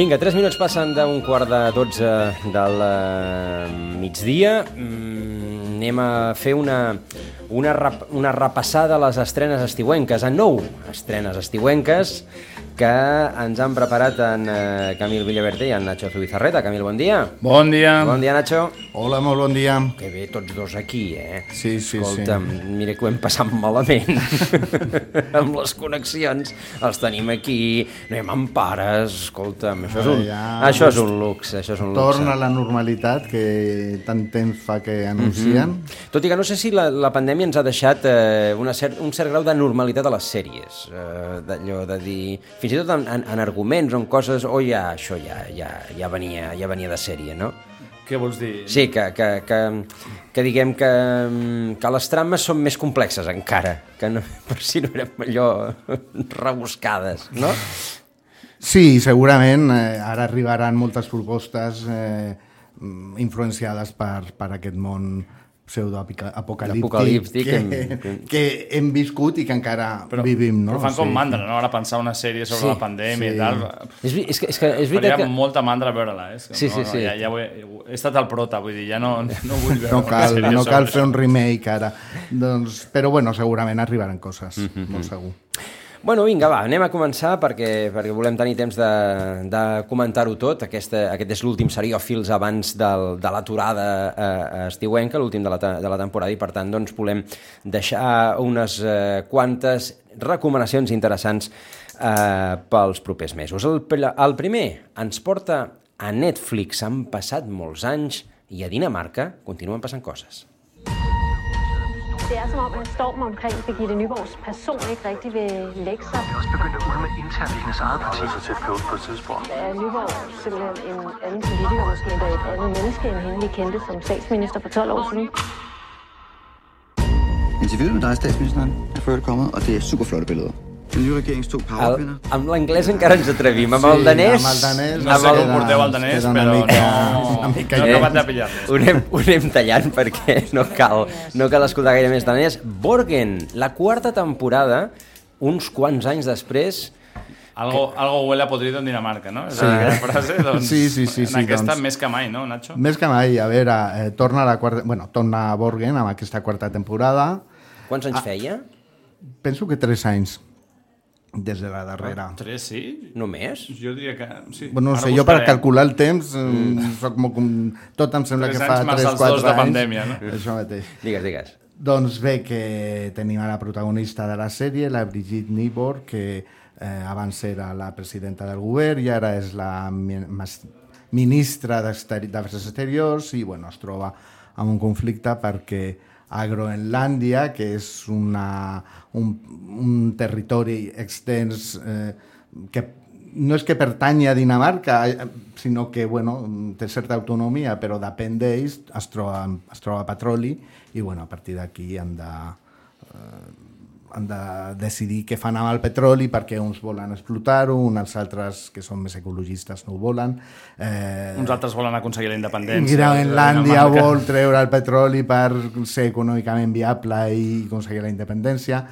Vinga, 3 minuts passen d'un quart de 12 del eh, migdia. Mm, anem a fer una, una, rap, una repassada a les estrenes estiuenques, a nou estrenes estiuenques que ens han preparat en eh, Camil Villaverde i en Nacho Zubizarreta. Camil, bon dia. Bon dia. Bon dia, Nacho. Hola, molt bon dia. Que bé, tots dos aquí, eh? Sí, sí, Escolta'm, sí. mira que ho hem passat malament amb les connexions. Els tenim aquí, no hi ha pares, escolta'm, això és un, Ja, això és un luxe, això és un luxe. Torna a la normalitat que tant temps fa que anuncien. Tot i que no sé si la, la pandèmia ens ha deixat eh, una cert, un cert grau de normalitat a les sèries, eh, d'allò de dir... Fins i tot en, en, en arguments o en coses, o oh, ja, això ja, ja, ja, venia, ja venia de sèrie, no? Què vols dir? Sí, que, que, que, que diguem que, que les trames són més complexes encara, que no, per si no eren allò rebuscades, no? Sí, segurament eh, ara arribaran moltes propostes eh, influenciades per, per aquest món pseudoapocalíptic que, hem- que, que hem viscut i que encara vivim. No? Però fan com Sí. mandra, no? Ara pensar una sèrie sobre Sí, la pandèmia sí. i tal... És, és, que, és, que, és veritat Faria que... molta mandra veure-la, eh? És que Sí, no, sí, no, sí. Ja, ja ho he, he estat al prota, vull dir, ja no, no vull veure No una cal, sèrie no sobre cal fer això. un remake ara. Doncs, però bueno, segurament arribaran coses, molt segur. Bueno, vinga, va, anem a començar perquè, perquè volem tenir temps de, de comentar-ho tot. Aquesta, aquest és l'últim seriòfils abans del, de l'aturada eh, estiuenca, l'últim de, la, de la temporada, i per tant doncs, volem deixar unes eh, quantes recomanacions interessants eh, pels propers mesos. El, el primer ens porta a Netflix. Han passat molts anys i a Dinamarca continuen passant coses. Det er som om, en storm omkring Birgitte Nyborgs person ikke rigtig vil lægge sig. også begyndt at ulme internt i hendes eget parti. så tæt på på et tidspunkt. Er Nyborg simpelthen en anden politiker, måske endda et andet menneske, end hende vi kendte som statsminister for 12 år siden? Interviewet med dig, statsministeren, er før kommet, og det er super flotte billeder. Den nye regerings to powerkvinder. amb l'anglès encara ens atrevim, amb el danès... amb el danès No sé Amb com el- porteu el danès, però mica- no, una mica no he lluny. acabat de pillar-los. ho anem, ho anem tallant perquè no cal, no cal escoltar gaire més danès. Borgen, la quarta temporada, uns quants anys després, Algo, algo huele a podrido en Dinamarca, no? És sí. la frase, doncs, Sí, sí, sí, sí, en aquesta doncs. més que mai, no, Nacho? Més que mai, a veure, eh, torna a la quarta... Bueno, torna a Borgen amb aquesta quarta temporada. quants anys feia? Penso que tres anys des de la darrera. Tres, sí? Només? Jo diria que... Sí. Bueno, no Ara sé, jo per buscarem. calcular el temps, mm. soc molt com... Tot em sembla Tres que fa anys més 3-4 els dos de anys. pandèmia, no? Això mateix. Digues, digues. Doncs bé, que tenim a la protagonista de la sèrie, la Brigitte Nibor, que eh, abans era la presidenta del govern i ara és la ministra d'Afers Exteriors i bueno, es troba amb un conflicte perquè a Groenlàndia, que és una, un, un territori extens eh, que no és que pertanyi a Dinamarca, eh, sinó que bueno, té certa autonomia, però depèn d'ells, es troba, es troba petroli i bueno, a partir d'aquí han de, eh, han de decidir què fan amb el petroli perquè uns volen explotar-ho, uns altres que són més ecologistes no ho volen. Eh, Uns altres volen aconseguir la independència. Groenlàndia vol treure el petroli per ser econòmicament viable i aconseguir la independència.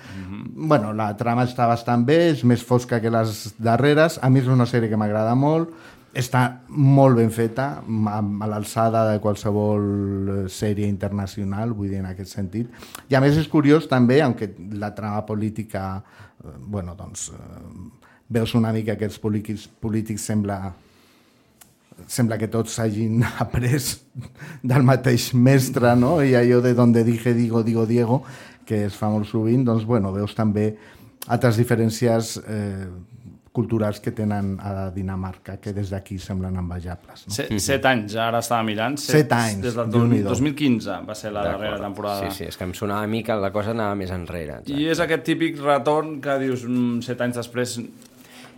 bueno, la trama està bastant bé, és més fosca que les darreres. A mi és una sèrie que m'agrada molt. Està molt ben feta, a, l'alçada de qualsevol eh, sèrie internacional, vull dir, en aquest sentit. I a més és curiós també, aunque la trama política, eh, bueno, doncs, eh, veus una mica que els polítics, polítics sembla sembla que tots hagin après del mateix mestre, no? I allò de donde dije, digo, digo, Diego, que es fa molt sovint, doncs, bueno, veus també altres diferències eh, culturals que tenen a Dinamarca, que des d'aquí semblen envejables. No? Set, set anys, ara estava mirant. Set anys, Des del Déu-n'hi-do. 2015 va ser la darrera temporada. Sí, sí, és que em sonava a mi que la cosa anava més enrere. I és aquest típic retorn que dius mm, set anys després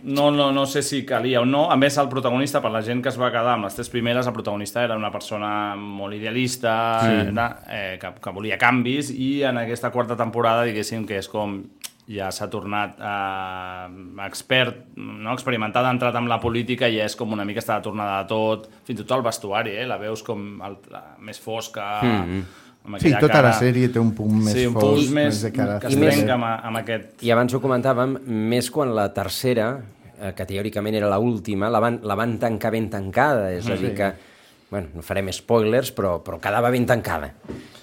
no, no, no sé si calia o no. A més, el protagonista, per la gent que es va quedar amb les tres primeres, el protagonista era una persona molt idealista, sí. era, eh, que, que volia canvis, i en aquesta quarta temporada, diguéssim, que és com ja s'ha tornat eh, expert, no? experimentat, ha entrat amb la política i ja és com una mica està de tornada de tot, fins i tot el vestuari, eh? la veus com el, la, més fosca... Mm -hmm. Sí, tota cara- la sèrie té un punt més sí, un fosc, punt més, més de cara que I es trenca amb, amb aquest... I abans ho comentàvem, més quan la tercera eh, que teòricament era l'última, la, van, la van tancar ben tancada, és a dir que, bueno, no farem spoilers, però, però quedava ben tancada.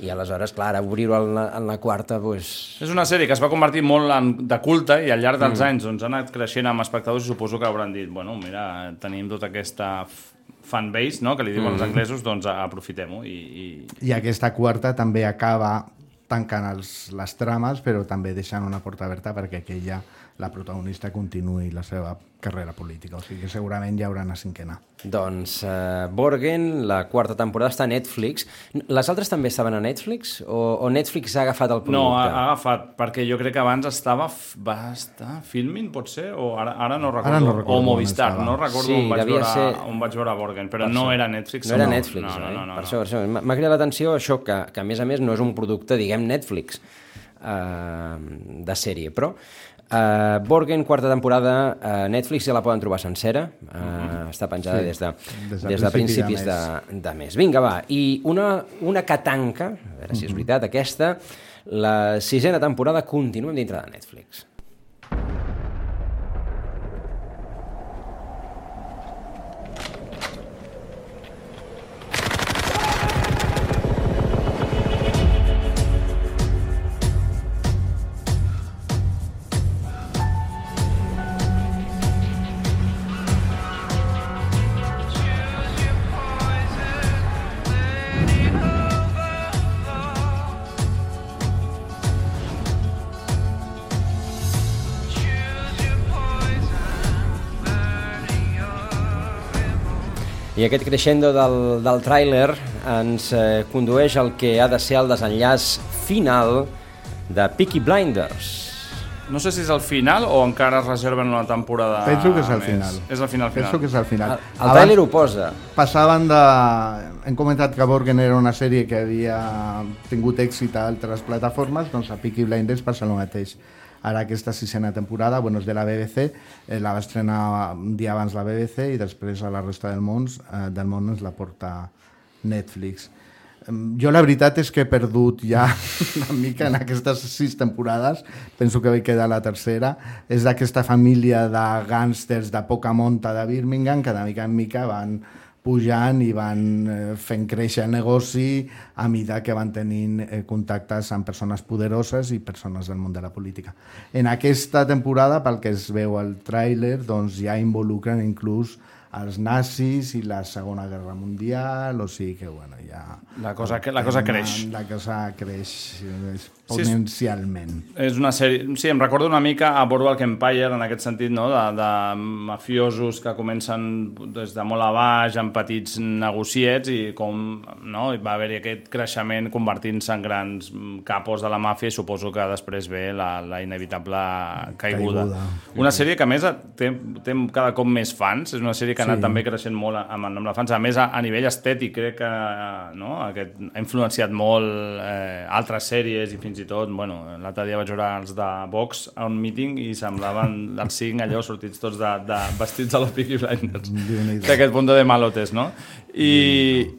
I aleshores, clar, ara obrir-ho en, la, en la quarta, doncs... És una sèrie que es va convertir molt en, de culte i al llarg dels mm. anys doncs, ha anat creixent amb espectadors i suposo que hauran dit, bueno, mira, tenim tota aquesta fanbase, no?, que li diuen mm. els anglesos, doncs aprofitem-ho i, i, I aquesta quarta també acaba tancant els, les trames, però també deixant una porta oberta perquè aquella, la protagonista, continuï la seva carrera política. O sigui que segurament hi haurà una cinquena. Doncs uh, Borgen, la quarta temporada, està a Netflix. Les altres també estaven a Netflix? O, o Netflix ha agafat el producte? No, ha, ha agafat, perquè jo crec que abans estava... Va estar filming, pot ser? O ara, ara no recordo. no recordo o Movistar, no recordo Sí, on, vaig veure, ser- on vaig veure Borgen, però Per no això. era Netflix. No era segur. Netflix, no, no, oi? no, no, per no. això, per això. M'ha cridat l'atenció això, que, que a més a més no és un producte, diguem, Netflix eh, de sèrie, però Uh, Borgen, quarta temporada, a Netflix ja la poden trobar sencera, uh, està penjada Sí, des de, des de des de principi principis de de, de mes. Vinga, va, i una, una que tanca, a veure si és veritat, aquesta, la sisena temporada continuem dintre de Netflix. Aquest crescendo del, del tràiler ens eh, condueix al que ha de ser el desenllaç final de Peaky Blinders. No sé si és el final o encara es reserven una temporada Penso que és al més. final. És el final, final. Penso que és al final. El, el tràiler ho posa. passaven de... Hem comentat que Borgen era una sèrie que havia tingut èxit a altres plataformes, doncs a Peaky Blinders passa el mateix. Ara aquesta sisena temporada, bueno, és de la BBC, eh, la va estrenar un dia abans la BBC i després a la resta del món, eh, del món ens la porta Netflix. Jo la veritat és que he perdut ja una mica en aquestes sis temporades, penso que vaig quedar la tercera, és d'aquesta família de gàngsters de poca monta de Birmingham que de mica en mica van pujant i van eh, fent créixer el negoci a mida que van tenint eh, contactes amb persones poderoses i persones del món de la política. En aquesta temporada, pel que es veu al tràiler, doncs ja involucren inclús els nazis i la Segona Guerra Mundial, o sigui que, bueno, ja... La cosa que- la cosa creix. La cosa creix eh, Sí, és- exponencialment. És una sèrie... Sí, em recordo una mica a Boardwalk Empire, en aquest sentit, no? de, de mafiosos que comencen des de molt a baix, amb petits negociets, i com no? I va haver-hi aquest creixement convertint-se en grans capos de la màfia i suposo que després ve la, la inevitable caiguda. Caiguda. Una sèrie que, a més, té, té cada cop més fans, és una sèrie que ha anat Sí. també creixent molt amb, amb la fans. A més, a, a nivell estètic, crec que no? Aquest, ha influenciat molt eh, altres sèries i fins i tot, bueno, l'altre dia vaig veure els de Vox a un meeting i semblaven els cinc allò sortits tots de, de vestits de los Peaky Blinders. D'aquest punt de malotes, no? I,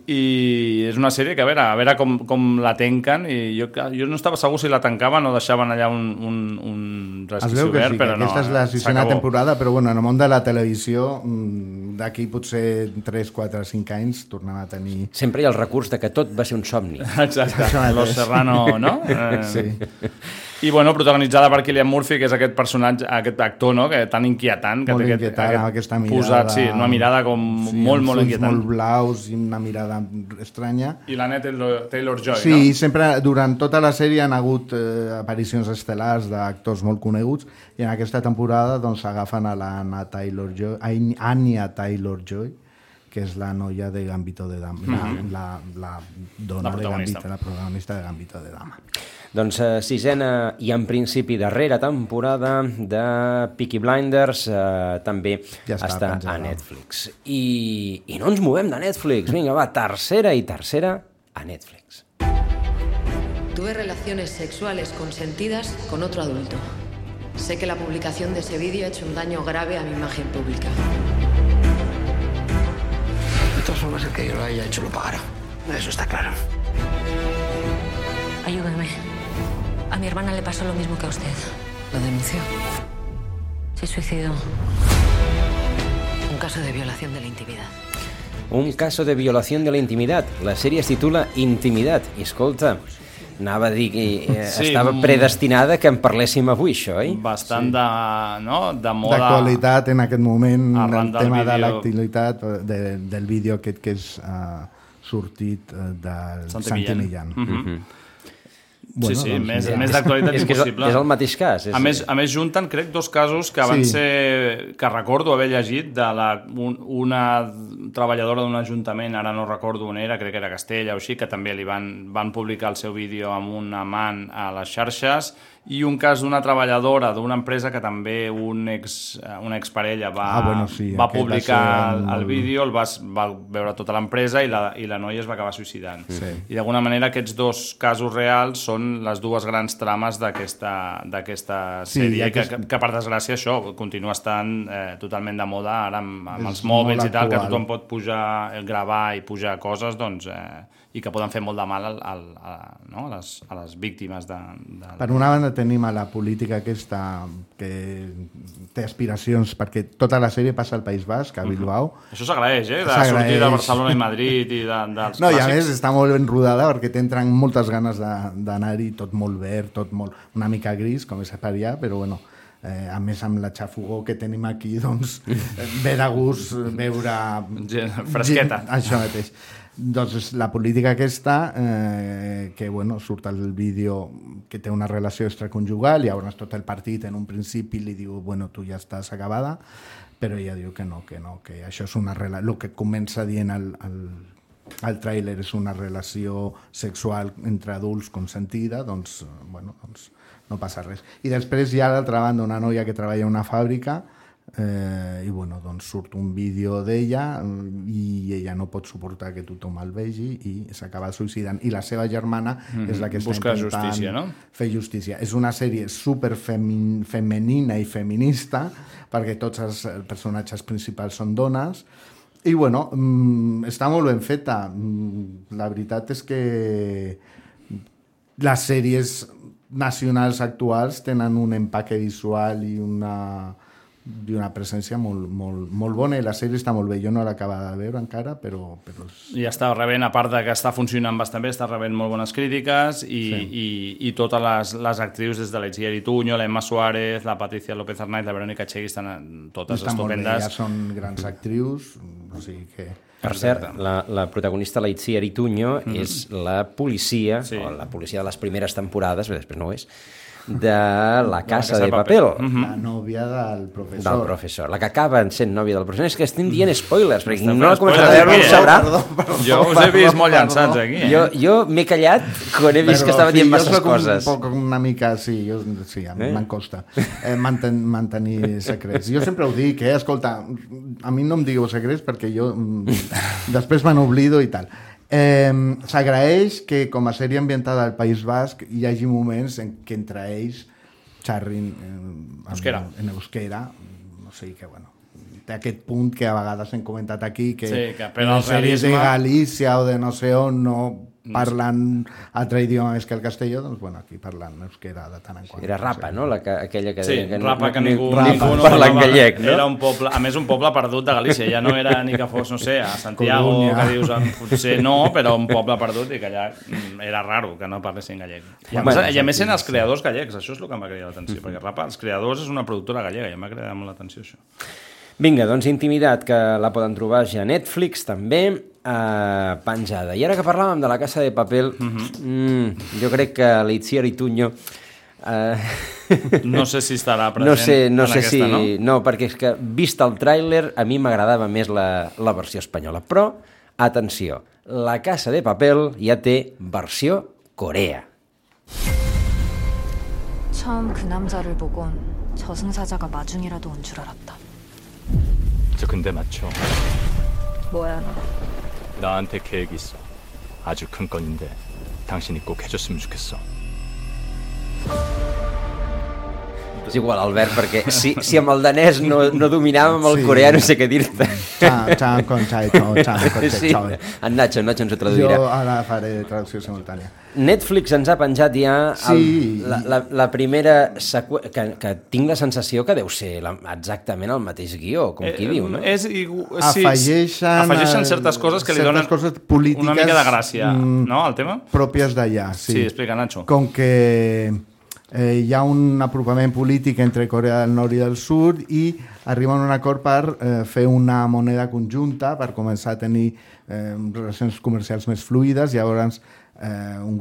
I és una sèrie que a veure, a veure com, com la tanquen i jo, jo no estava segur si la tancaven o deixaven allà un, un, un Es resquici obert, sí, que però no. aquesta és la eh, sisena temporada, però bueno, en el món de la televisió, mm, d'aquí potser 3, 4, 5 anys, tornem a tenir... Sempre hi ha el recurs de que tot va ser un somni. Exacte. Los Serrano, no? Eh, Sí. I, bueno, protagonitzada per Cillian Murphy, que és aquest personatge, aquest actor, no?, que tan inquietant. Que Molt té inquietant, amb aquesta mirada... Posat, sí, una mirada com sí, molt, molt inquietant. molt blaus i una mirada estranya. I Taylor- Taylor-Joy, Sí, no? sempre, durant tota la sèrie han hagut eh, aparicions estel·lars d'actors molt coneguts i en aquesta temporada doncs agafen a l'Anna Taylor-Joy, a Anya Taylor-Joy, que és la noia de Gambito de Dama, la, la, la dona La de. Gambito, la protagonista de Gambito de Dama. Doncs eh, sisena i en principi darrera temporada de Peaky Blinders eh, també Ja està està, a. Netflix. I, I no ens movem de Netflix. Vinga, va, tercera i tercera a Netflix. Tuve relaciones sexuales consentidas con otro adulto. Sé que la publicación de ese vídeo ha hecho un daño grave a mi imagen pública. Formas, el que yo lo haya hecho lo pagará. Eso está claro. Ayúdame. A mi hermana le pasó lo mismo que a usted. ¿Lo denunció? Se suicidó. caso de violación de la intimidad. Un caso de violació de la intimitat. La sèrie es titula Intimitat. I escolta, anava a dir que eh, Sí, estava mm. predestinada que en parléssim avui, això, oi? Bastant de, no? de moda... D'actualitat en aquest moment, el del tema de l'actualitat de, del vídeo aquest que és uh, sortit uh, del Santi Santi Millán. Millán. Mhm. Bueno, sí, sí, doncs més, mira. més d'actualitat És que és impossible. és el mateix cas, és- A més, a més, junten, crec, dos casos que van Sí. ser... que recordo haver llegit de la, un, una treballadora d'un ajuntament, ara no recordo on era, crec que era Castella o així, que també li van, van publicar el seu vídeo amb un amant a les xarxes, i un cas d'una treballadora d'una empresa que també un ex, eh, una exparella va, Ah, bueno, sí, va va publicar ser el, el vídeo, el va, va veure tota l'empresa i, la, i la noia es va acabar suïcidant. Sí. I d'alguna manera aquests dos casos reals són les dues grans trames d'aquesta Sí, sèrie, que, aquest- que, que per desgràcia això continua estant eh, totalment de moda ara amb, amb els mòbils i tal, que actual. tothom pot pujar, eh, gravar i pujar coses, doncs, eh, i que poden fer molt de mal al, al, a, no? a, les, a les víctimes de, de... Per una banda tenim a la política aquesta que té aspiracions, perquè tota la sèrie passa al País Basc, a Bilbao. Això s'agraeix, eh? De sortir de Barcelona i Madrid i de, dels No, i a clàssics. més està molt ben rodada perquè t'entren moltes ganes de- d'anar-hi, tot molt verd, tot molt, una mica gris, com és per allà, però bueno, eh, a més amb la xafogó que tenim aquí, doncs, eh, ve de gust veure... Fresqueta. Gent, això mateix. Doncs la política aquesta, eh, que bueno, surt el vídeo que té una relació extraconjugal, llavors tot el partit en un principi li diu, bueno, tu ja estàs acabada, però ella diu que no, que no, que això és una relació... El que comença dient el, el, el tràiler és una relació sexual entre adults consentida, doncs, eh, bueno, doncs no passa res. I després hi ha a l'altra banda una noia que treballa en una fàbrica eh, i bueno, doncs surt un vídeo d'ella mm, i ella no pot suportar que tothom el vegi i s'acaba suïcidant. I la seva germana Mhm. és la que està Busca intentant justícia, no? fer justícia. És una sèrie super femenina i feminista perquè tots els eh, personatges principals són dones i bueno, mm, està molt ben feta. Mm, La veritat és que les sèries nacionals actuals tenen un empaque visual i una, i una presència molt, molt, molt bona i la sèrie està molt bé. Jo no l'he acabada de veure encara, però, però és... I està rebent, a part de que està funcionant bastant bé, està rebent molt bones crítiques i, Sí. i, i totes les, les actrius des de l'Etzier Ituño, l'Emma Suárez, la Patricia López Arnaiz, la Verónica Chegui estan totes Està molt bé, estupendes. ja són grans actrius, o sigui que... Per cert, la, la protagonista, la Itziar Ituño, mm -hmm. és la policia, sí. o la policia de les primeres temporades, bé, després no ho és, de la Casa de, Papel. Mhm. La nòvia del professor. Del professor. La que acaba sent nòvia del professor. És que estem dient spoilers, perquè no fent l'ha començat a veure no eh? sabrà. Perdó, perdó, Jo us he vist molt llançats aquí, eh? Jo, jo m'he callat quan he vist que estava dient masses jo coses. Un poc, una mica, sí, jo, sí a mi Eh? eh? me'n costa eh, manten, mantenir secrets. Jo sempre ho dic, eh? escolta, a mi no em digueu secrets perquè jo mm, després me n'oblido i tal. Eh, S'agraeix que com a sèrie ambientada al País Basc hi hagi moments en què entre ells xerrin eh, en, Euskera. en euskera, o sigui que, bueno, té aquest punt que a vegades hem comentat aquí, que, Sí, que per en les sèries de Galícia o de no sé on no parlant altre idioma més que el castelló, doncs bueno, aquí parlant euskera de tant en quant. Era Rapa, no? La que, aquella que Sí, deia que Rapa, que ni- ningú, Rapa, ningú no parla en gallec, no? Era un poble, a més un poble perdut de Galícia, ja no era ni que fos, no sé, a Santiago, Coruña. que dius, potser no, però un poble perdut i que allà mm, era raro que no parlessin gallec. I a, Bueno, més, i a més eren els creadors gallecs, això és el que em va cridar l'atenció, perquè Rapa, els creadors és una productora gallega i em va cridar molt l'atenció això. Vinga, doncs Intimidat, que la poden trobar ja a Netflix, també, eh, penjada. I ara que parlàvem de la Casa de Papel, mm, jo crec que l'Itziar Ituño... Eh, No sé si estarà present no sé, no en sé aquesta, si... no? no, perquè és que, vist el tràiler, a mi m'agradava més la, la versió espanyola. Però, atenció, la Casa de Papel ja té versió Corea. 처음 그 남자를 보곤 저승사자가 마중이라도 온 줄 알았다. 저 근데 맞죠? 뭐야 너? 나한테 계획이 있어. 아주 큰 건인데 당신이 꼭 해줬으면 좋겠어. És igual, Albert, perquè si, si amb el danès no, no dominàvem el Sí. coreà, no sé què dir-te. Chan, chan, con chai, chao, chan, con chai, Sí, chao. en Nacho, en Nacho ens ho traduirà. Jo ara faré traducció simultània. Netflix ens ha penjat ja el, Sí. la, la, la primera seqüe... que, que tinc la sensació que deu ser la, exactament el mateix guió, com qui diu, no? Eh, És, igu- sí, Afegeixen, afegeixen eh, certes coses que li donen coses polítiques, una mica de gràcia, mm, no, al tema? Pròpies d'allà, sí. Sí, explica, Nacho. Com que eh, hi ha un apropament polític entre Corea del Nord i del Sud i arriben a un acord per eh, fer una moneda conjunta, per començar a tenir eh, relacions comercials més fluides, llavors eh, un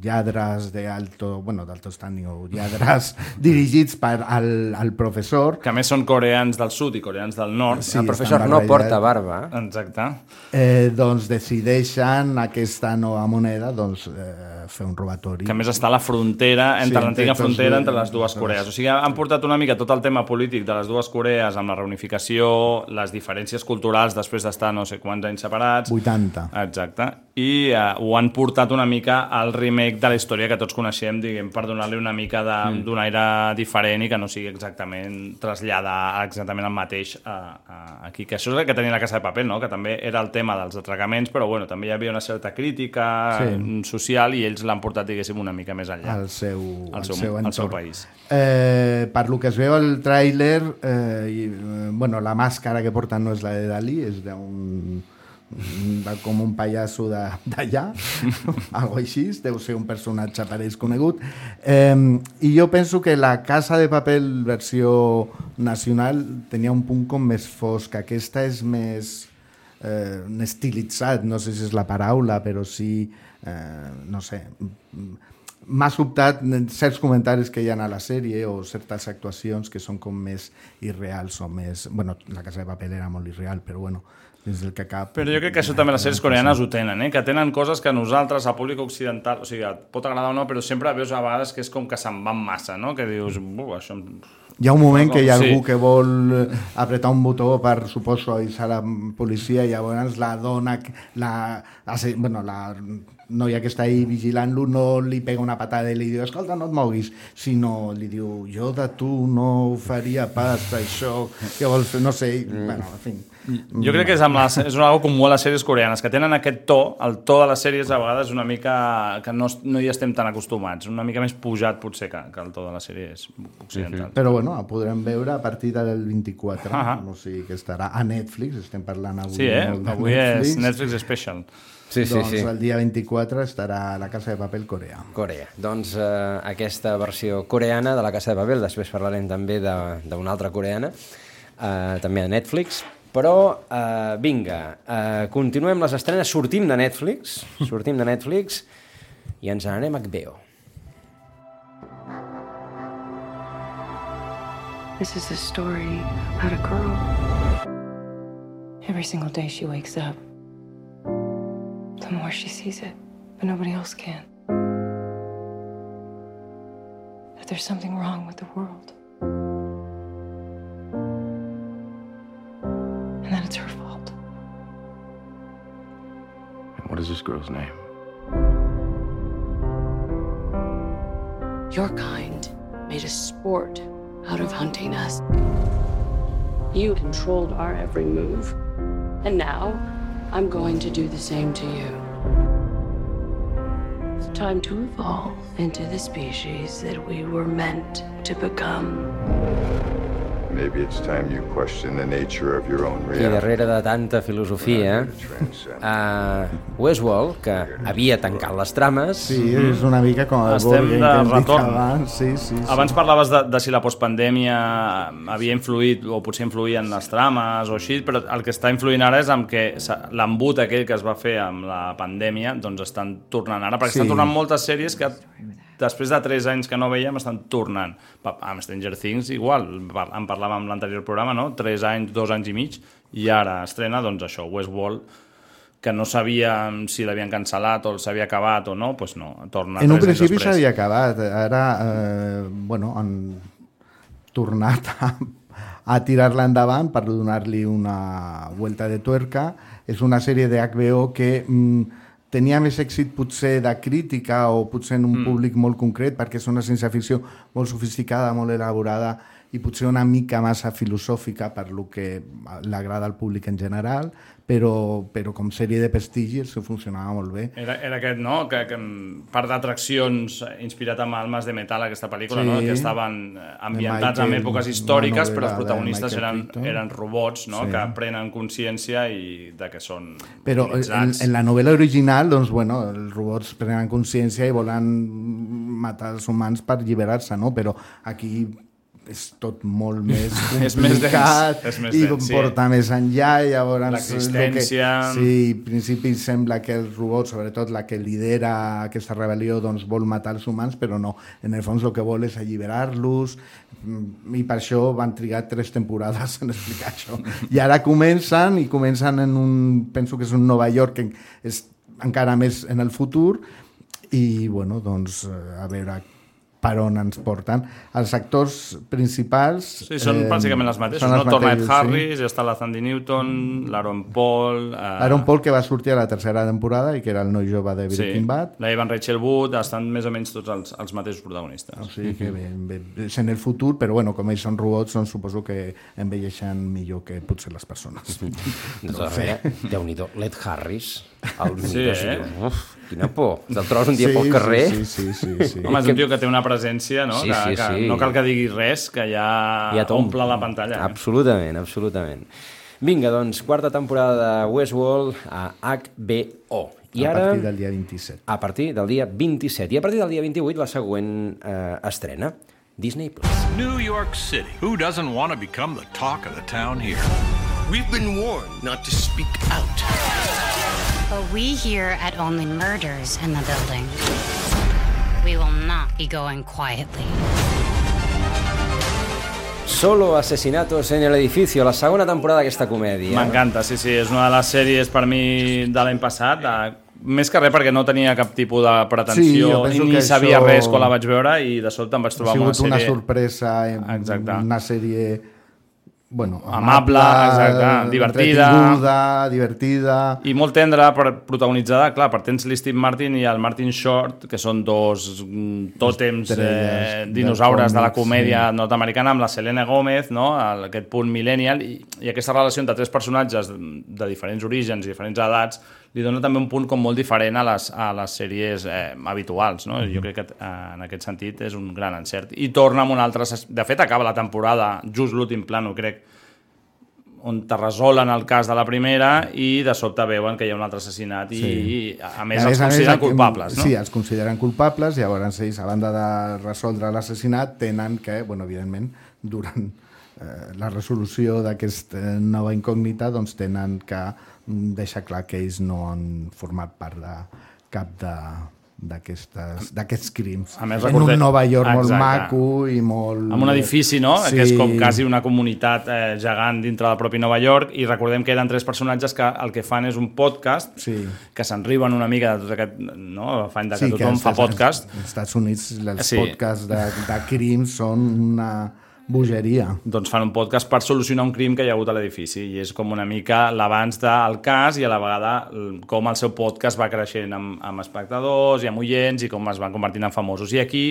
grup de eh, lladres d'alto, bueno, d'alto standing o lladres dirigits per al, al professor Que a més són coreans del sud i coreans del nord. Sí, el professor no porta barba. Exacte. eh, doncs decideixen aquesta nova moneda doncs, eh, fer un robatori. Que a més està a la frontera, Sí, entre l'antiga entre frontera les entre les dues Corees. O sigui, han portat una mica tot el tema polític de les dues Corees amb la reunificació, les diferències culturals després d'estar no sé quants anys separats. 80. Exacte. I uh, ho han portat una mica al remake de la història que tots coneixem, diguem, per donar-li una mica de- d'un aire diferent i que no sigui exactament traslladar exactament el mateix a, a, aquí. Que això és el que tenia la Casa de Paper, no? que també era el tema dels atracaments, però bueno, també hi havia una certa crítica Sí. mm, social i ells l'han portat, diguéssim, una mica més enllà. al seu, al seu, seu, al seu país. Eh, per lo que es veu al tràiler, eh, i, eh, bueno, la màscara que porten no és la de Dalí, és d'un de com un pallasso d'allà, algo així, deu ser un personatge pareix conegut. Eh, I jo penso que la Casa de Paper versió nacional tenia un punt com més fosc, aquesta és més eh, estilitzat, no sé si és la paraula, però sí, eh, no sé, m'ha sobtat certs comentaris que hi ha a la sèrie o certes actuacions que són com més irreals o més... Bueno, la Casa de Paper era molt irreal, però bueno, dins del que cap... Però jo crec que això també les sèries coreanes ho tenen, eh? que tenen coses que nosaltres, al públic occidental, o sigui, et pot agradar o no, però sempre veus a vegades que és com que se'n van massa, no? que dius, "Bu, això... Hi ha un moment que hi ha Sí. algú que vol eh, apretar un botó per, suposo, avisar la policia i llavors la dona, la, ase- bueno, la noia que està ahí vigilant-lo no li pega una patada i li diu escolta, no et moguis, sinó li diu jo de tu no faria pas això, què vols fer? No sé, mm. bueno, en fi. Jo crec que és, amb les, és una cosa comú a les sèries coreanes, que tenen aquest to, el to de les sèries a vegades és una mica que no, no hi estem tan acostumats, una mica més pujat potser que, que el to de les sèries occidentals. Però bueno, ho podrem veure a partir del 24, Ahà. o sigui que estarà a Netflix, estem parlant avui Sí, eh? Avui és Netflix Special. Sí, sí, doncs sí. el dia 24 estarà a la Casa de Paper Corea. Corea. Doncs eh, aquesta versió coreana de la Casa de Papel, després parlarem també de- d'una altra coreana, eh, també a Netflix, però eh, vinga, eh, continuem les estrenes, sortim de Netflix, sortim de Netflix i ens n'anem a HBO. This is a story about a girl. Every single day she wakes up, the more she sees it, but nobody else can. That there's something wrong with the world. And that it's her fault. And what is this girl's name? Your kind made a sport out of hunting us. You controlled our every move. And now, I'm going to do the same to you. It's time to evolve into the species that we were meant to become. I reality. darrere de tanta filosofia, uh, Westworld, que havia tancat les trames... Sí, és una mica com el Estem Borgen de retorn. abans. Sí, sí, sí. Abans parlaves de, de si la postpandèmia havia influït o potser influïa en les trames o així, però el que està influint ara és amb que l'embut aquell que es va fer amb la pandèmia doncs estan tornant ara, perquè Sí. estan tornant moltes sèries que després de 3 anys que no veiem estan tornant. Amb Stranger Things igual, en parlàvem en l'anterior programa, no? 3 anys, 2 anys i mig, i ara estrena doncs això, Westworld, que no sabíem si l'havien cancel·lat o s'havia acabat o no, doncs no, torna En un principi s'havia acabat, ara eh, bueno, han tornat a, a tirar-la endavant per donar-li una vuelta de tuerca. És una sèrie de HBO que mm, tenia més èxit potser de crítica o potser en un Mm. públic molt concret perquè és una ciència-ficció molt sofisticada, molt elaborada i potser una mica massa filosòfica per lo que l'agrada al públic en general, però, però com sèrie de prestigi això funcionava molt bé. Era, era aquest, no?, que, que en part d'atraccions eh, inspirat amb Almas de Metal, aquesta pel·lícula, Sí. no?, que estaven eh, ambientats De en Michael- èpoques històriques, però els protagonistes Michael eren, Crichton. eren robots, no?, Sí. que prenen consciència i de que són Però en, utilitzats. en la novel·la original, doncs, bueno, els robots prenen consciència i volen matar els humans per alliberar-se, no? Però aquí és tot molt més És més complicat dens, és més i dens, sí. porta més enllà i llavors L'existència- sí, en principi sembla que el robot, sobretot la que lidera aquesta rebel·lió doncs vol matar els humans, però no, en el fons el que vol és alliberar-los. Mm, i per això van trigar tres temporades en explicar això. I ara comencen i comencen en un, penso que és un Nova York que és encara més en el futur. I bueno, doncs eh, a veure per on ens porten. Els actors principals... Sí, són eh, bàsicament els mateixos, són no? els Torna Ed mateixos, Harris, ja està la Sandy Newton, l'Aaron Paul... Eh, Aaron Paul, que va sortir a la tercera temporada i que era el noi jove de sí, Breaking Bad. la Evan Rachel Wood, estan més o menys tots els, els mateixos protagonistes. O sigui que bé, bé, és en el futur, però bueno, com ells són robots, doncs suposo que envelleixen millor que potser les persones. De no tota sé. Déu-n'hi-do, Led Harris, el Sí, mira, eh? dius, uf, quina por. Te'l trobes un dia Sí, pel sí, carrer... sí, sí, sí, sí. Home, és un tio que té una presència, no? Sí, que, sí, que sí. no cal que digui res, que ja, Ja omple la pantalla. Eh? Absolutament, absolutament. Vinga, doncs, quarta temporada de Westworld a HBO. I a ara... partir del dia 27. A partir del dia 27. I a partir del dia 28 la següent eh, estrena, Disney+. Plus. New York City. Who doesn't want to become the talk of the town here? We've been warned not to speak out. But we here at Only Murders in the building. We will not be going quietly. Solo asesinatos en el edificio, la segona temporada d'aquesta comèdia. M'encanta, sí, sí, és una de les sèries per mi de l'any passat, de... més que res perquè no tenia cap tipus de Sí, pretensió penso ni sabia això- res quan la vaig veure i de sobte em vaig Ha trobar amb una sigut una sèrie... sorpresa, Exacte. una sèrie bueno, Amable, exacte, divertida. entretinguda, divertida... I molt tendra, per, protagonitzada, clar, per tens l'Steve Martin i el Martin Short, que són dos mm, tòtems eh, dinosaures de la còmic, comèdia sí. nord-americana, amb la Selena Gomez, no? Aquest punt millennial, i, i aquesta relació entre tres personatges de, de diferents orígens i diferents edats li dona també un punt com molt diferent a les, a les sèries eh, habituals. No? Jo crec que eh, en aquest sentit és un gran encert. I torna amb un altre... De fet, acaba la temporada, just l'últim plano, crec, on te resolen el cas de la primera i de sobte veuen que hi ha un altre assassinat i, Sí. i a més I els consideren aquí- culpables, no? Sí, els consideren culpables, llavors ells, a banda de resoldre l'assassinat, tenen que, bueno, evidentment, durant eh, la resolució d'aquesta nova incògnita, doncs tenen que deixar clar que ells no han format part de cap de d'aquestes- d'aquests crims. A més, en recordem- un Nova York molt Exacte. maco i molt... amb un edifici, no? Sí. Que és com quasi una comunitat eh, gegant dintre del propi Nova York i recordem que eren tres personatges que el que fan és un podcast Sí. que s'enriben una mica de tot aquest no? afany de que Sí, tothom als- fa podcast Als Estats Units els Sí. podcasts de, de crims són una bogeria. doncs fan un podcast per solucionar un crim que hi ha hagut a l'edifici i és com una mica l'abans del cas i a la vegada com el seu podcast va creixent amb, amb espectadors i amb oients i com es van convertint en famosos. I aquí,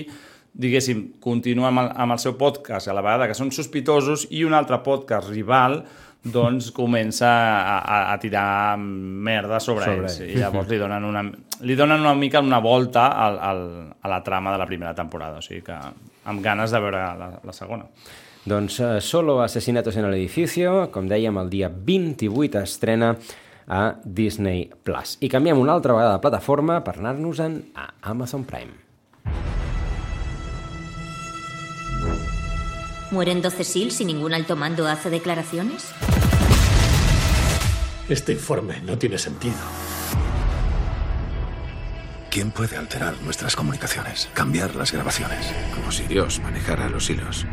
diguéssim, continua amb el, amb el seu podcast a la vegada que són sospitosos i un altre podcast rival doncs comença a, a, a tirar merda sobre, Sobre ells ells. i llavors li donen una, li donen una mica una volta al, al, a la trama de la primera temporada, o sigui que amb ganes de veure la, la segona. Doncs uh, Solo Asesinatos en el Edificio, com dèiem, el dia 28 estrena a Disney+. Plus. I canviem una altra vegada de plataforma per anar-nos-en a Amazon Prime. ¿Mueren 12 SEAL si ningún alto mando hace declaraciones? Este informe no tiene sentido. ¿Quién puede alterar nuestras comunicaciones? Cambiar las grabaciones. Como si Dios manejara los hilos.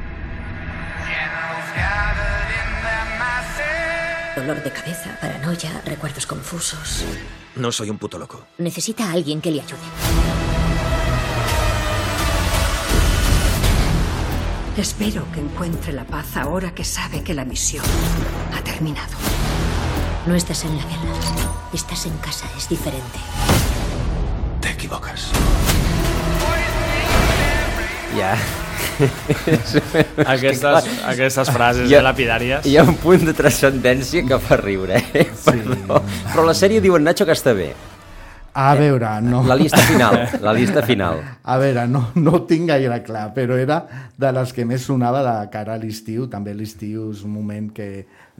Dolor de cabeza, paranoia, recuerdos confusos. No soy un puto loco. Necesita a alguien que le ayude. Espero que encuentre la paz ahora que sabe que la misión ha terminado. No estás en la guerra. Estás en casa, es diferente. Equivocas. Ja. Aquestes- aquestes frases ha- lapidàries. Hi ha un punt de transcendència que fa riure, eh? Perdó. Però la sèrie diu en Nacho que està bé. A veure, no... La llista final, la llista final. A veure, no, no ho tinc gaire clar, però era de les que més sonava de cara a l'estiu. També l'estiu és un moment que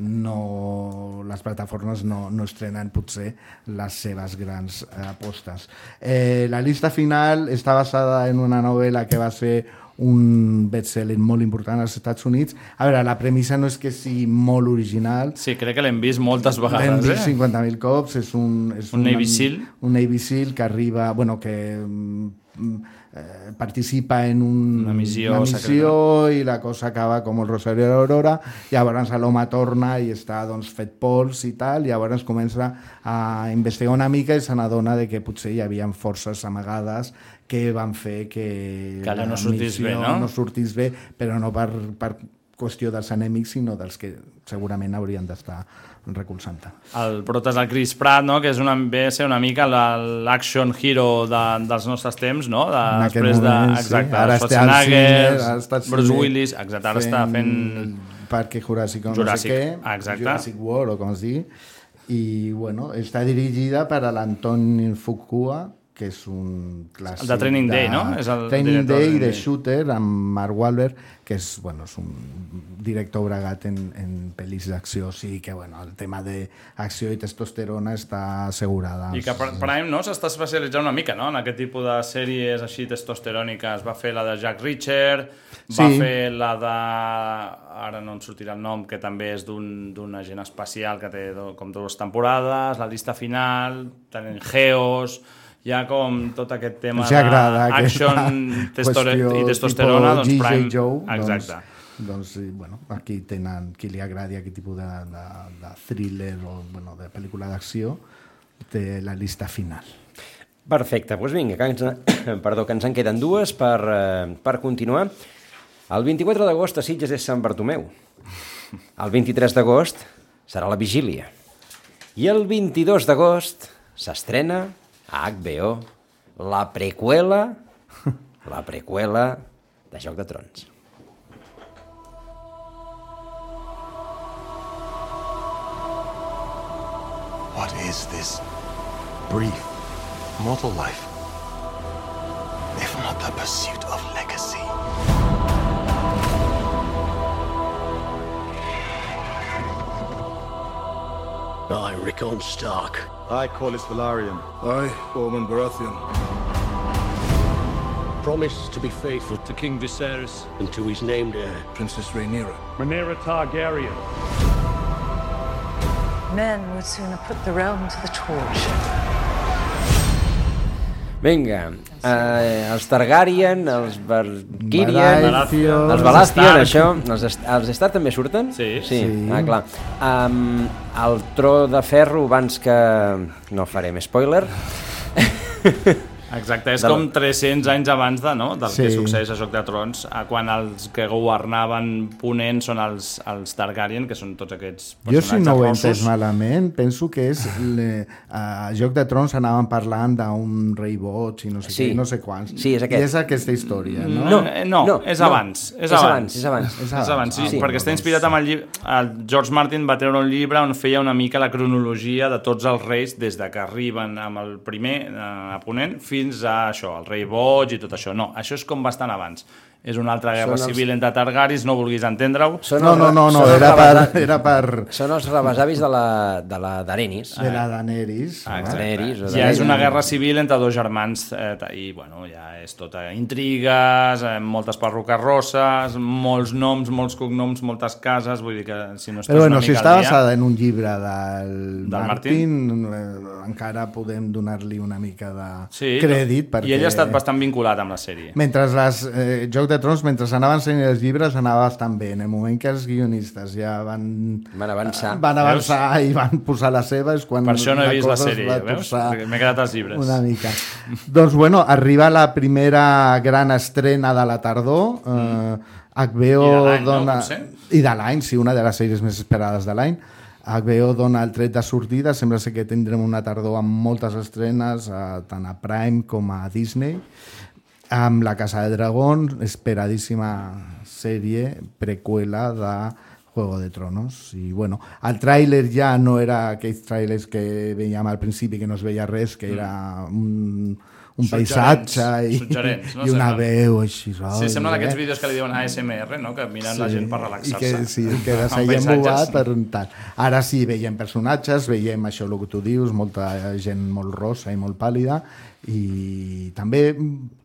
no, les plataformes no, no estrenen potser les seves grans eh, apostes. Eh, la llista final està basada en una novel·la que va ser un best-seller molt important als Estats Units. A veure, la premissa no és que sigui molt original, Sí, crec que l'hem vist moltes L'hem vegades, vist eh? 50.000 cops, és un... És Un una- Navy Seal. Un Navy Seal que arriba, bueno, que mm, eh, participa en un, Una missió una missió i la cosa acaba com el Rosario de l'Aurora, llavors l'home torna i està doncs, fet pols i tal, llavors comença a investigar una mica i se n'adona de que potser hi havia forces amagades que van fer que, Que la no sortís bé, no? no sortís bé, però no per, per qüestió dels enemics, sinó dels que segurament haurien d'estar recolzant-te. El prota és el Chris Pratt, no? que és una, ve ser una mica la- l'action hero de, dels nostres temps, no? De, En aquest després moment, de, sí. exacte, Ara està al Schwarzenegger, cine, ara Bruce cine Willis, exacte, ara està fent... Parque Juràssic o no Juràssic, sé què, exacte. Jurassic World o com es digui, i bueno, està dirigida per a l'Antoni Fukua, que és un clàssic... El de Training Day, no? És el Training de Day de Day. Shooter, amb Mark Wahlberg, que és, bueno, és un director bregat en, en pel·lis d'acció, o sigui que bueno, el tema d'acció i testosterona està assegurada. I que Pr- Prime no, s'està especialitzant una mica no? en aquest tipus de sèries així testosteròniques. Va fer la de Jack Reacher, va Sí. fer la de... Ara no em sortirà el nom, que també és d'un d'un agent espacial que té do, com dues temporades, la llista final, tenen Geos... Hi ha com tot aquest tema Els agrada aquesta d'action testore- i testosterona, doncs G.J. Prime... Joe, Exacte. Doncs, doncs bueno, aquí tenen qui li agradi aquest tipus de, de, de thriller o bueno, de pel·lícula d'acció té la llista final. Perfecte, doncs vinga, que ens, perdó, que ens en queden dues per, eh, per continuar. El 24 d'agost a Sitges és Sant Bartomeu. El 23 d'agost serà la vigília. I el 22 d'agost s'estrena HBO la preqüela, la preqüela de Joc de Trons. What is this brief mortal life? If not the pursuit of legacy. I, Rickon Stark. I, Corlys Velaryon. I, Ormond Baratheon. Promise to be faithful to King Viserys and to his named heir, Princess Rhaenyra. Rhaenyra Targaryen. Men would sooner put the realm to the torch. Vinga, eh, els Targaryen, els Valkyrian, Baratheon. els Baratheon, Stark. això, els, Est- els Stark també surten? Sí. Sí, Sí. ah, clar. Um, el tro de ferro, abans que... No farem spoiler. Exacte, és De com 300 anys abans de, no? del que Sí. succeeix a Joc de Trons, a quan els que governaven Ponent són els, els Targaryen, que són tots aquests Jo, si no ho he entès malament, penso que és le, a Joc de Trons anaven parlant d'un rei boig i no sé Sí. què, no sé quants. Sí, és aquest. I és aquesta història, no? No, eh, no, no, és no. abans. És, És abans. abans, és abans. És És abans. abans, sí, Ah, sí perquè està inspirat en el llibre... El George Martin va treure un llibre on feia una mica la cronologia de tots els reis des de que arriben amb el primer eh, a Ponent fins a això, el rei Boig i tot això. No, això és com bastant abans. És una altra guerra Són els- civil entre Targaris, no vulguis entendre-ho. No, no, no, no, els era per, era per Són els rebesavis de la, de la Daenerys. de la Daenerys. Ah, no? Daenerys, o Ja és una guerra civil entre dos germans eh, i bueno, ja és tota intrigues, eh, moltes perruques rosses, molts noms, molts cognoms, moltes cases, vull dir que si no estàs Però bueno, una si mica està al dia... basada en un llibre del, Del Martin, eh, encara podem donar-li una mica de Sí, crèdit. Perquè... I ell ha estat bastant vinculat amb la sèrie. Mentre les, eh, Joc de Trons, mentre anaven sent els llibres, anava bastant bé. En el moment que els guionistes ja van, Van avançar. van avançar i van posar la seva, és quan Per això no he vist la sèrie, veus? M'he quedat als llibres. Una mica. doncs bueno, arriba la primera gran estrena de la tardor. Eh, HBO I de l'any, no? dona... Potser? I de l'any, sí, una de les sèries més esperades de l'any. HBO dona el tret de sortida, sembla ser que tindrem una tardor amb moltes estrenes, eh, tant a Prime com a Disney, amb La Casa de Dragón, esperadíssima sèrie precuela de Juego de Tronos. I bueno, el tràiler ja no era aquells tràilers que veiem al principi que no es veia res, que era un, un paisatge i, no? i una veu així. Sí, semblen eh? aquests vídeos que li diuen ASMR, no? que miren la gent per I relaxar-se. que, sí, que paisatges. bogat per un tal. Ara sí, veiem personatges, veiem això el que tu dius, molta gent molt rosa i molt pàl·lida, i també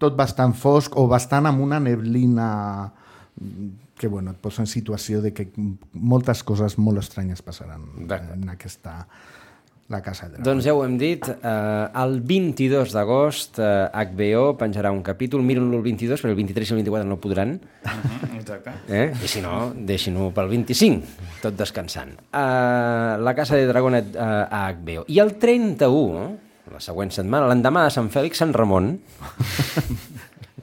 tot bastant fosc o bastant amb una neblina que bueno, et posa en situació de que moltes coses molt estranyes passaran en aquesta la Casa de Dragons. Doncs ja ho hem dit, eh, el 22 d'agost eh, HBO penjarà un capítol, miren-lo el 22, però el 23 i el 24 no podran, Mhm, Exacte. eh? i si no, deixin-ho pel 25, tot descansant. Eh, la Casa de Dragón eh, a HBO. I el 31, la següent setmana, l'endemà de Sant Fèlix, Sant Ramon...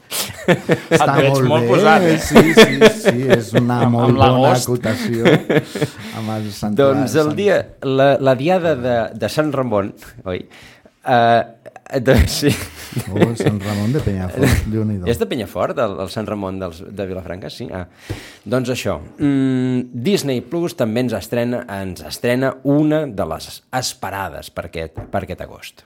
Està Et veig molt, molt bé, posat, eh? sí, sí, sí, és una Amb- molt amb bona acotació amb el Sant Doncs el dia, la, la diada de, de Sant Ramon, oi? Uh, doncs sí. Oh, Sant Ramon de Penyafort, Déu-n'hi-do. És de Penyafort, el, el Sant Ramon dels, de Vilafranca? Sí. Ah. Doncs això, mm, Disney Plus també ens estrena, ens estrena una de les esperades per aquest, per aquest agost.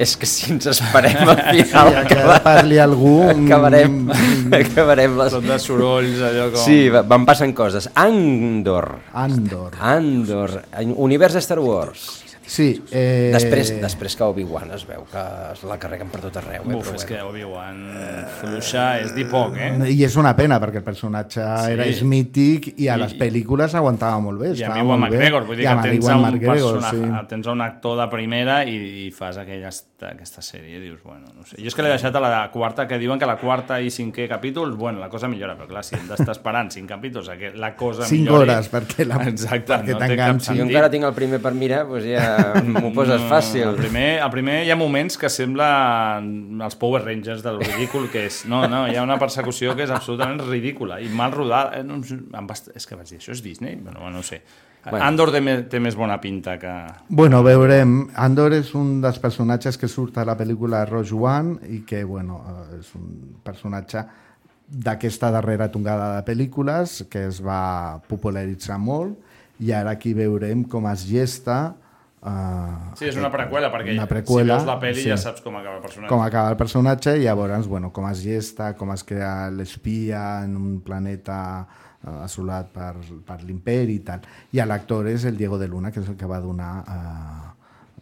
És que si ens esperem al final... Ja que parli algú, Acabarem, mm, acabarem les... Tot de sorolls, allò com... Sí, va- van passant coses. Andor. Andor. Andor. Univers de Star Wars. Sí. Eh... Després, després que Obi-Wan es veu que es la carreguen per tot arreu. Eh? Uf, però és bueno. que Obi-Wan fluixa és dir poc, eh? I és una pena, perquè el personatge Sí. era és mític i a I- les pel·lícules aguantava molt bé. I Iwan molt bé. McGregor, vull dir I que tens un, McGregor, persona, sí. tens un actor de primera i, i fas aquella, aquesta sèrie i dius, bueno, no sé. Jo és que l'he deixat a la quarta, que diuen que la quarta i cinquè capítols, bueno, la cosa millora, però clar, si hem d'estar esperant cinc capítols a que la cosa Cinc millori... hores, perquè la- Exacte, perquè no té cap t'enganxi. Jo encara tinc el primer per mirar, doncs ja m'ho poses fàcil. El primer, el primer hi ha moments que sembla els Power Rangers del ridícul que és. No, no, hi ha una persecució que és absolutament ridícula i mal rodada. Eh, No, est- és que vaig dir, això és Disney? Bueno, no ho sé. Bueno. Andor té, té més bona pinta que... Bueno, veurem. Andor és un dels personatges que surt a la pel·lícula Rogue One i que, bueno, eh, és un personatge d'aquesta darrera tongada de pel·lícules que es va popularitzar molt i ara aquí veurem com es gesta Uh, Sí, és una preqüela, perquè una preqüela, si veus la pel·li ja saps com acaba el personatge. Com acaba el personatge i llavors, bueno, com es gesta, com es crea l'espia en un planeta uh, assolat per, per l'imperi i tal. I l'actor és el Diego de Luna, que és el que va donar uh,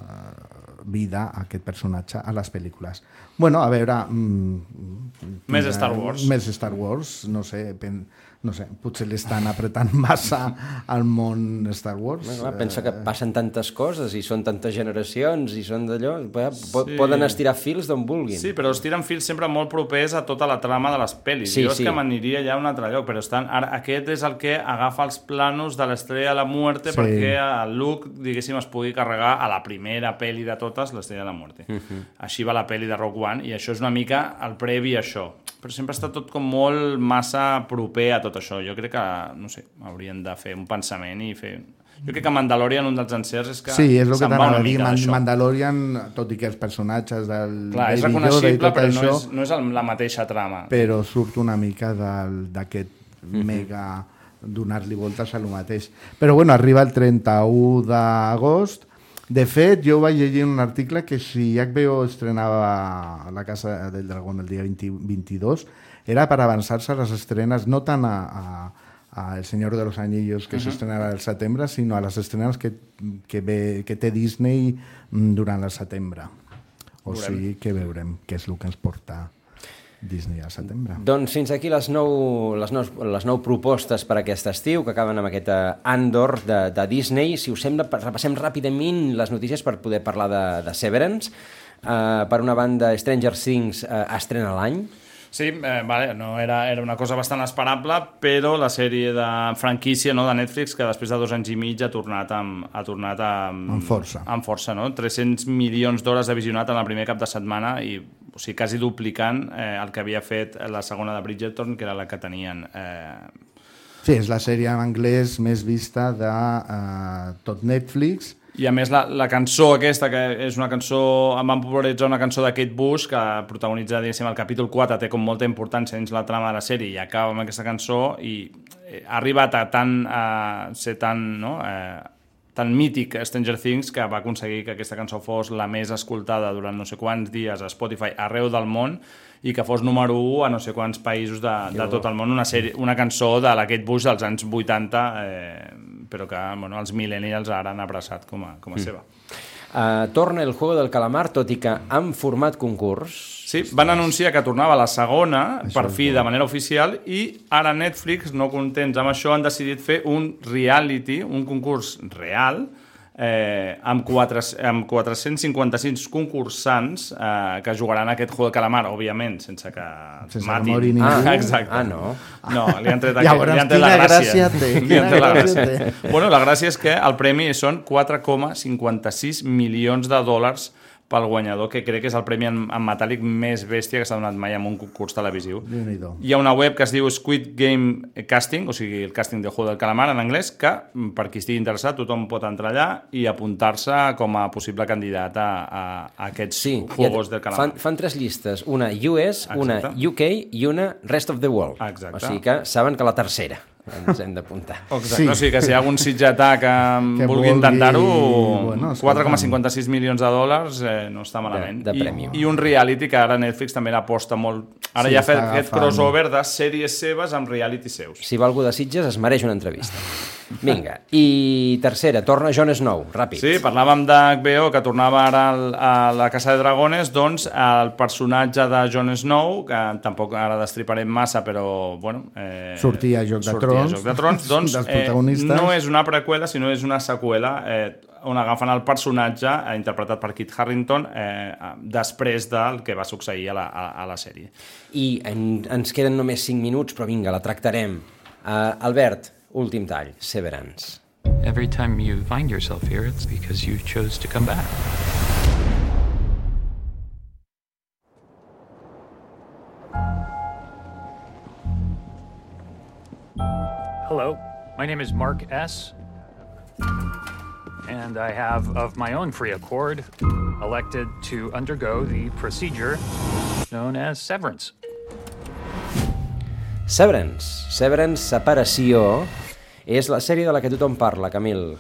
uh, vida a aquest personatge a les pel·lícules. Bueno, a veure... Mm, Més Star Wars. Més Star Wars, no sé, pen, no sé, potser l'estan apretant massa al món Star Wars. Bueno, clar, pensa que passen tantes coses i són tantes generacions i són d'allò... po- Sí. Poden estirar fils d'on vulguin. Sí, però es tiren fils sempre molt propers a tota la trama de les pel·lis. Sí, jo és sí. que m'aniria ja a un altre lloc, però estan, ara, aquest és el que agafa els planos de l'estrella de la muerte Sí. perquè el Luke, diguéssim, es pugui carregar a la primera pel·li de totes, l'estrella de la muerte. Mhm. Així va la pel·li de Rogue One, i això és una mica el previ a això. Però sempre està tot com molt massa proper a tot això. Jo crec que, no sé, haurien de fer un pensament i fer... Jo crec que Mandalorian, un dels encerts, és que Sí, és el que t'anava a dir. Man. Mandalorian, tot i que els personatges del Clar, és Baby Yoda i reconeixible, tot però això, no és, no és la mateixa trama. però surt una mica d'aquest mega donar-li voltes a lo mateix. Però bueno, arriba el 31 d'agost. De fet, jo vaig llegir un article que si HBO estrenava la Casa del Dragón el dia 20, 22 era per avançar-se a les estrenes no tant a, a, a El Señor de los Anillos, que uh -huh. s'estrenarà al setembre, sinó a les estrenes que, que, ve, que té Disney mm, durant el setembre. O Veurem. sigui que veurem què és el que ens porta Disney al setembre. Doncs fins aquí les nou, les nou, les nou propostes per aquest estiu, que acaben amb aquest eh, Andor de, de Disney. Si us sembla, repassem ràpidament les notícies per poder parlar de, de Severance. Uh, per una banda, Stranger Things uh, estrena l'any. Sí, eh, vale, no era, era una cosa bastant esperable, però la sèrie de franquícia no, de Netflix, que després de dos anys i mig ha tornat amb, ha tornat amb, Amb força. Amb força, no? 300 milions d'hores de visionat en el primer cap de setmana i o sigui, quasi duplicant eh, el que havia fet la segona de Bridgerton, que era la que tenien eh, Sí, és la sèrie en anglès més vista de uh, tot Netflix. I a més la, la cançó aquesta, que és una cançó, em van popularitzar una cançó de Kate Bush, que protagonitza, diguéssim, el capítol 4, té com molta importància dins la trama de la sèrie, i acaba amb aquesta cançó, i eh, ha arribat a tant, a ser tan, no?, eh, tan mític Stranger Things que va aconseguir que aquesta cançó fos la més escoltada durant no sé quants dies a Spotify arreu del món i que fos número 1 a no sé quants països de, de tot el món, una, sèrie, una cançó de la Kate Bush dels anys 80 eh, però que bueno, els millennials ara han abraçat com a, com a Mm. seva. Uh, torna el Juego del Calamar, tot i que han format concurs. Sí, van anunciar que tornava la segona, això per fi, de manera oficial, i ara Netflix, no contents amb això, han decidit fer un reality, un concurs real, eh, amb, quatre, amb 456 concursants eh, que jugaran a aquest Juego del Calamar, òbviament, sense que Sense que matin. mori ningú. Ah, exacte. Ah, no? No, li han tret, aquest, Llavors, li han tret la gràcia. gràcia té, Li han tret la gràcia gràcia. Bueno, la gràcia és que el premi són 4,56 milions de dòlars pel guanyador, que crec que és el premi en, en metàl·lic més bèstia que s'ha donat mai en un concurs televisiu. Hi ha una web que es diu Squid Game Casting, o sigui, el casting de Juego del Calamar en anglès, que per qui estigui interessat tothom pot entrar allà i apuntar-se com a possible candidat a, a, a aquests sí, Juegos del Calamar. Fan, fan tres llistes, una US, una Exacte. UK i una Rest of the World. Exacte. O sigui que saben que la tercera ens hem d'apuntar. Exacte. Sí. O sigui que si hi ha algun sitgetà que, Que vulgui vulgui- intentar-ho, bueno, bueno, escolta. 4,56 milions de dòlars eh, no està malament. De- de premi. I, I un reality que ara Netflix també l'aposta molt... Ara Sí, ja ha fet està aquest agafant. crossover de sèries seves amb reality seus. Si va algú de Sitges, es mereix una entrevista. Vinga. I tercera, torna Jon Snow, ràpid. Sí, parlàvem d'HBO, que tornava ara al, a la Casa de Dragones, doncs el personatge de Jon Snow, que tampoc ara destriparem massa, però, bueno... Eh, Sortia a Joc de sortia Trons, a Joc de Trons, doncs eh, no és una preqüela, sinó és una seqüela eh, on agafen el personatge eh, interpretat per Kit Harington eh, després del que va succeir a la, a, a la sèrie. I en, ens queden només 5 minuts, però vinga, la tractarem. Uh, Albert, últim tall, Severance. Every time you find yourself here, it's because you chose to come back. Hello, my name is Mark S. And I have, of my own free accord, elected to undergo the procedure known as severance. Severance. Severance, separació, és la sèrie de la que tothom parla, Camil.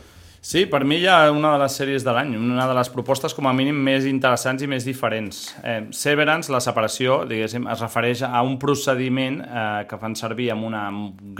Sí, per mi ha una de les sèries de l'any, una de les propostes com a mínim més interessants i més diferents. Eh, Severance, la separació, diguéssim, es refereix a un procediment eh, que fan servir amb una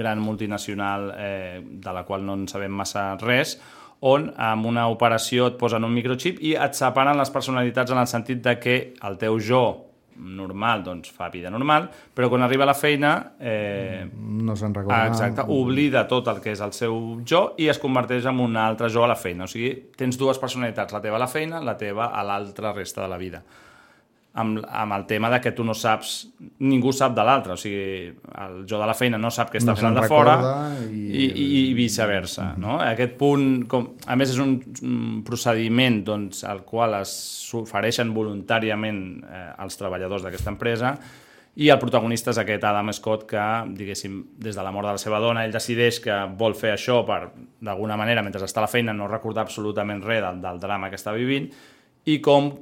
gran multinacional eh, de la qual no en sabem massa res, on amb una operació et posen un microchip i et separen les personalitats en el sentit de que el teu jo normal doncs fa vida normal, però quan arriba a la feina eh, No se'n recorda. Ah, exacte, oblida tot el que és el seu jo i es converteix en un altre jo a la feina. O sigui, tens dues personalitats, la teva a la feina, la teva a l'altra resta de la vida. Amb, amb el tema de que tu no saps, ningú sap de l'altre, o sigui, el jo de la feina no sap què està No fent el de fora i, i- i, i viceversa. No? Aquest punt, com, a més, és un, un procediment doncs, al qual es s'ofereixen voluntàriament eh, els treballadors d'aquesta empresa i el protagonista és aquest Adam Scott que, diguéssim, des de la mort de la seva dona, ell decideix que vol fer això per, d'alguna manera, mentre està a la feina, no recordar absolutament res del, del drama que està vivint i com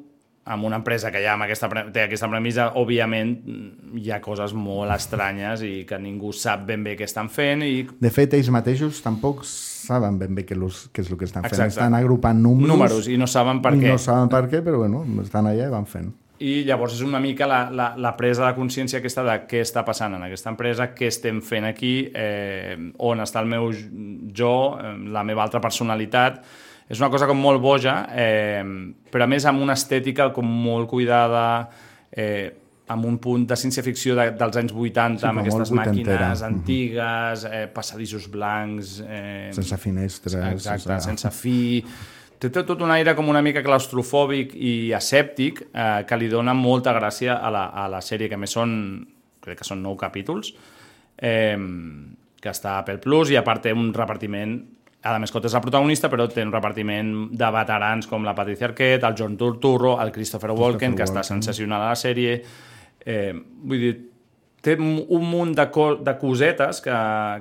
amb una empresa que ja amb aquesta, té aquesta premissa, òbviament mm, hi ha coses molt estranyes i que ningú sap ben bé què estan fent i De fet, ells mateixos tampoc saben ben bé què, los, què és el que estan fent. Exacte. Estan agrupant números. Números, i no saben per què. No saben per què, però bueno, estan allà i van fent. i llavors és una mica la, la, la presa de consciència aquesta de què està passant en aquesta empresa, què estem fent aquí, eh, on està el meu jo, eh, la meva altra personalitat. És una cosa com molt boja, eh, però a més amb una estètica com molt cuidada, eh, amb un punt de ciència-ficció de, dels anys 80, Sí, amb aquestes màquines antigues, eh, passadissos blancs... Eh, Sense finestres. Exacte, sense- sense fi... Té tot, un aire com una mica claustrofòbic i asèptic eh, que li dona molta gràcia a la, a la sèrie, que més són, crec que són nou capítols, eh, que està a Apple Plus i a part té un repartiment Adam Scott és el protagonista, però té un repartiment de veterans com la Patricia Arquette, el John Turturro, el Christopher Walken, que està Walken. sensacional a la sèrie. Eh, vull dir, té un munt de, co de cosetes que,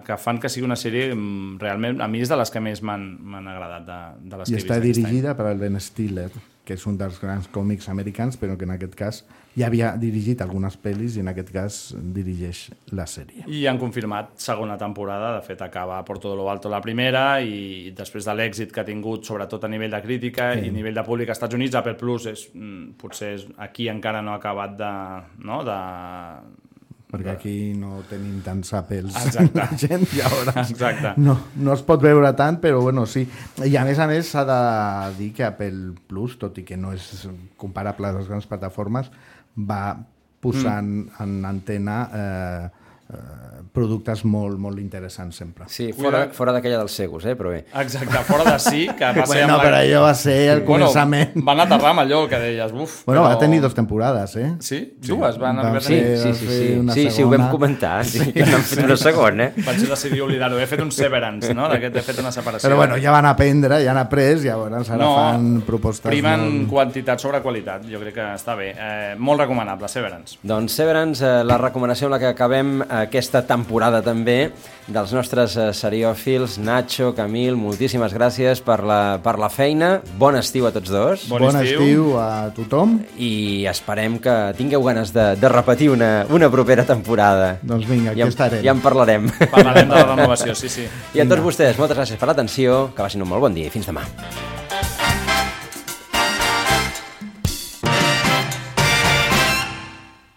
que fan que sigui una sèrie mm, realment, a mi és de les que més m'han agradat de, de les I que he està vist aquest any. dirigida per el Ben Stiller, que és un dels grans còmics americans, però que en aquest cas ja havia dirigit algunes pel·lis i en aquest cas dirigeix la sèrie. I han confirmat segona temporada, de fet acaba por todo lo alto la primera i després de l'èxit que ha tingut sobretot a nivell de crítica Sí. i a nivell de públic als Estats Units, Apple Plus és, mm, potser és, aquí encara no ha acabat de, no, de, perquè aquí no tenim tants apels Exacte. gent, llavors Exacte. no, no es pot veure tant, però bueno, sí. I a més a més s'ha de dir que Apple Plus, tot i que no és comparable a les grans plataformes, va posant mm. en antena eh, productes molt, molt interessants sempre. Sí, fora, fora d'aquella dels segos, eh, però bé. Exacte, fora de sí, que va ser... Bueno, amb però allò va ser el començament. Bueno, van aterrar amb allò que deies, buf. Bueno, però... va tenir dos temporades, eh? Sí? Dues van Vam arribar a Sí, tenir? sí, sí, sí, una sí, sí, ho vam comentar, sí, que n'han fet una segona. eh? Vaig decidir oblidar-ho. He fet un severance, no? D'aquest he fet una separació. Però bueno, ja van aprendre, ja han après, llavors ara No, fan propostes primen molt... quantitat sobre qualitat. Jo crec que està bé. Eh, molt recomanable, Severance. Doncs Severance, eh, la recomanació amb la que acabem aquesta temporada també dels nostres eh, seriòfils. Nacho, Camil, moltíssimes gràcies per la, per la feina. Bon estiu a tots dos. Bon, bon estiu. estiu a tothom. I esperem que tingueu ganes de, de repetir una, una propera temporada. Doncs vinga, aquí ja, estarem. Ja en parlarem. Parlarem de la renovació, sí, sí. I a tots vostès, moltes gràcies per l'atenció, que passin un molt bon dia i fins demà.